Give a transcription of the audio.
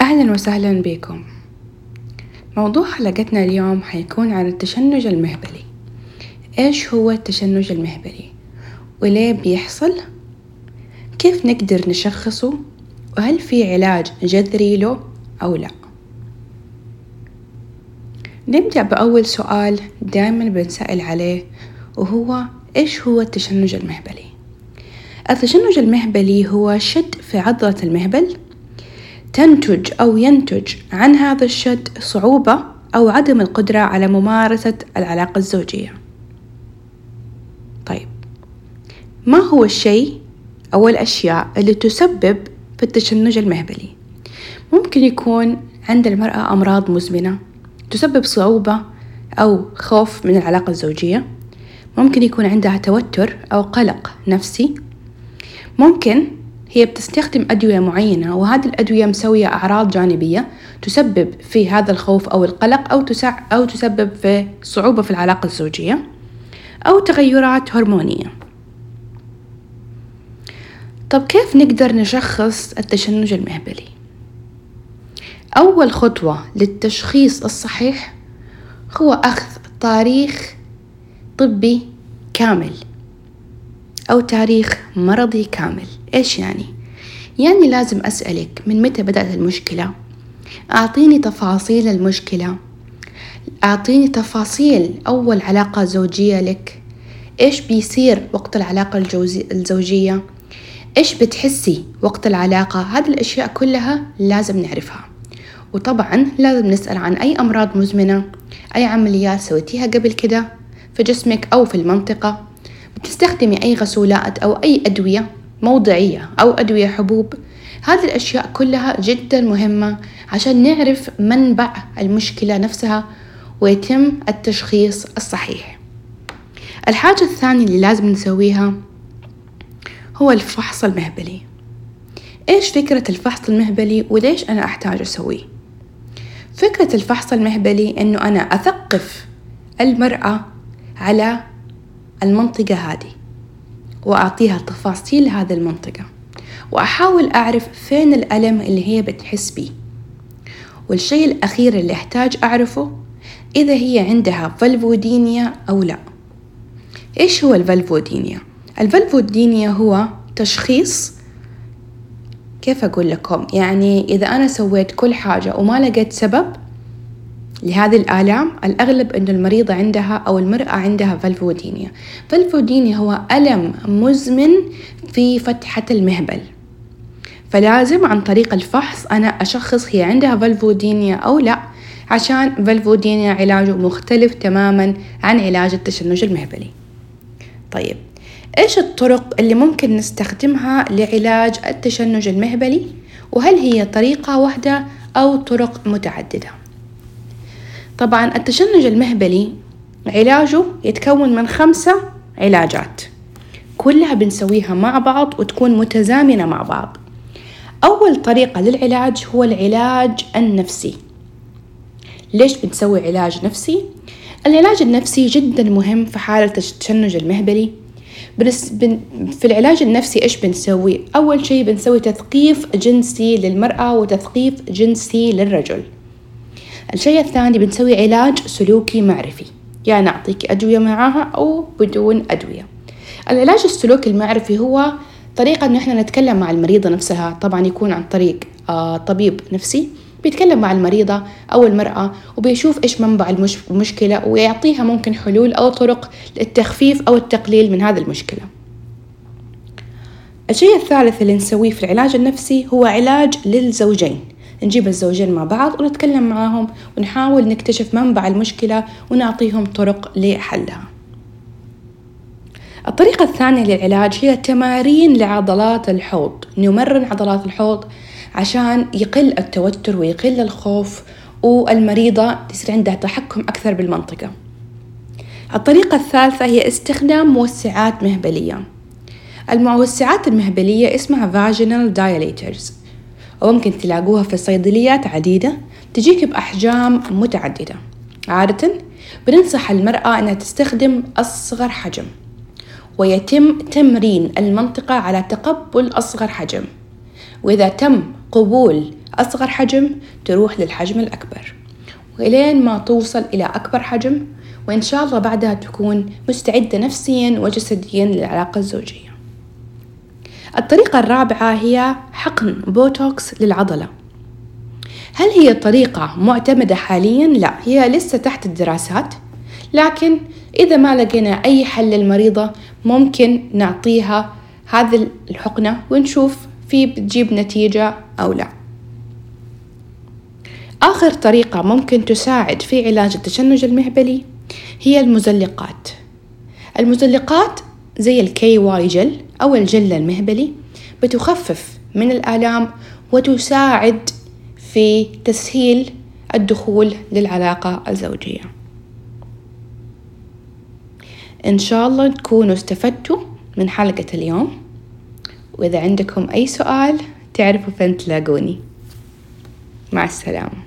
أهلا وسهلا بكم. موضوع حلقتنا اليوم حيكون عن التشنج المهبلي. إيش هو التشنج المهبلي؟ وليه بيحصل؟ كيف نقدر نشخصه؟ وهل في علاج جذري له أو لا؟ نبدأ بأول سؤال دائما بنسأل عليه وهو إيش هو التشنج المهبلي؟ التشنج المهبلي هو شد في عضلة المهبل تنتج أو ينتج عن هذا الشد صعوبة أو عدم القدرة على ممارسة العلاقة الزوجية. طيب ما هو الشيء أو الأشياء اللي تسبب في التشنج المهبلي؟ ممكن يكون عند المرأة أمراض مزمنة تسبب صعوبة أو خوف من العلاقة الزوجية. ممكن يكون عندها توتر أو قلق نفسي. ممكن هي بتستخدم أدوية معينة وهذه الأدوية مسوية أعراض جانبية تسبب في هذا الخوف أو القلق أو تسع أو تسبب في صعوبة في العلاقة الزوجية أو تغيرات هرمونية طب كيف نقدر نشخص التشنج المهبلي؟ أول خطوة للتشخيص الصحيح هو أخذ تاريخ طبي كامل أو تاريخ مرضي كامل إيش يعني؟ يعني لازم أسألك من متى بدأت المشكلة؟ أعطيني تفاصيل المشكلة. أعطيني تفاصيل أول علاقة زوجية لك. إيش بيصير وقت العلاقة الزوجية؟ إيش بتحسي وقت العلاقة؟ هذه الأشياء كلها لازم نعرفها. وطبعا لازم نسأل عن أي أمراض مزمنة أي عمليات سويتيها قبل كده في جسمك أو في المنطقة. بتستخدمي أي غسولات أو أي أدوية موضعية أو أدوية حبوب. هذه الأشياء كلها جدا مهمة عشان نعرف منبع المشكلة نفسها ويتم التشخيص الصحيح. الحاجة الثانية اللي لازم نسويها هو الفحص المهبلي. إيش فكرة الفحص المهبلي وليش أنا أحتاج أسويه؟ فكرة الفحص المهبلي إنه أنا أثقف المرأة على المنطقة هذه. وأعطيها تفاصيل هذه المنطقة. وأحاول أعرف فين الألم اللي هي بتحس بيه. والشيء الأخير اللي أحتاج أعرفه إذا هي عندها فالفودينيا أو لا. إيش هو الفالفودينيا؟ ال vulvodynia هو تشخيص كيف أقول لكم؟ يعني إذا أنا سويت كل حاجة وما لقيت سبب لهذه الآلام الأغلب أن المريضة عندها أو المرأة عندها vulvodynia vulvodynia هو ألم مزمن في فتحة المهبل. فلازم عن طريق الفحص أنا أشخص هي عندها vulvodynia أو لا عشان vulvodynia علاجه مختلف تماما عن علاج التشنج المهبلي. طيب إيش الطرق اللي ممكن نستخدمها لعلاج التشنج المهبلي؟ وهل هي طريقة واحدة أو طرق متعددة؟ طبعا التشنج المهبلي علاجه يتكون من خمسة علاجات. كلها بنسويها مع بعض وتكون متزامنة مع بعض. أول طريقة للعلاج هو العلاج النفسي. ليش بنسوي علاج نفسي؟ العلاج النفسي جدا مهم في حالة التشنج المهبلي. في العلاج النفسي إيش بنسوي؟ أول شيء بنسوي تثقيف جنسي للمرأة وتثقيف جنسي للرجل. الشيء الثاني بنسوي علاج سلوكي معرفي. يعني نعطيك أدوية معاها أو بدون أدوية. العلاج السلوكي المعرفي هو طريقة إنه إحنا نتكلم مع المريضة نفسها. طبعا يكون عن طريق آه طبيب نفسي بيتكلم مع المريضة أو المرأة وبيشوف إيش منبع المشكلة ويعطيها ممكن حلول أو طرق للتخفيف أو التقليل من هذه المشكلة. الشيء الثالث اللي نسويه في العلاج النفسي هو علاج للزوجين. نجيب الزوجين مع بعض ونتكلم معاهم ونحاول نكتشف منبع المشكلة ونعطيهم طرق لحلها. الطريقة الثانية للعلاج هي تمارين لعضلات الحوض. نمرن عضلات الحوض عشان يقل التوتر ويقل الخوف والمريضة تصير عندها تحكم أكثر بالمنطقة. الطريقة الثالثة هي استخدام موسعات مهبلية. الموسعات المهبلية اسمها vaginal dilators. وممكن تلاقوها في الصيدليات عديدة تجيك بأحجام متعددة. عادة بننصح المرأة أنها تستخدم أصغر حجم ويتم تمرين المنطقة على تقبل أصغر حجم. وإذا تم قبول أصغر حجم تروح للحجم الأكبر. وإلين ما توصل إلى أكبر حجم وإن شاء الله بعدها تكون مستعدة نفسيا وجسديا للعلاقة الزوجية. الطريقة الرابعة هي حقن بوتوكس للعضلة. هل هي طريقة معتمدة حاليا؟ لا هي لسه تحت الدراسات. لكن إذا ما لقينا أي حل للمريضة ممكن نعطيها هذه الحقنة ونشوف في بتجيب نتيجة أو لا. آخر طريقة ممكن تساعد في علاج التشنج المهبلي هي المزلقات. المزلقات زي ال KY gel أو الجل المهبلي بتخفف من الآلام وتساعد في تسهيل الدخول للعلاقة الزوجية. إن شاء الله تكونوا استفدتوا من حلقة اليوم. وإذا عندكم أي سؤال تعرفوا فين تلاقوني. مع السلامة.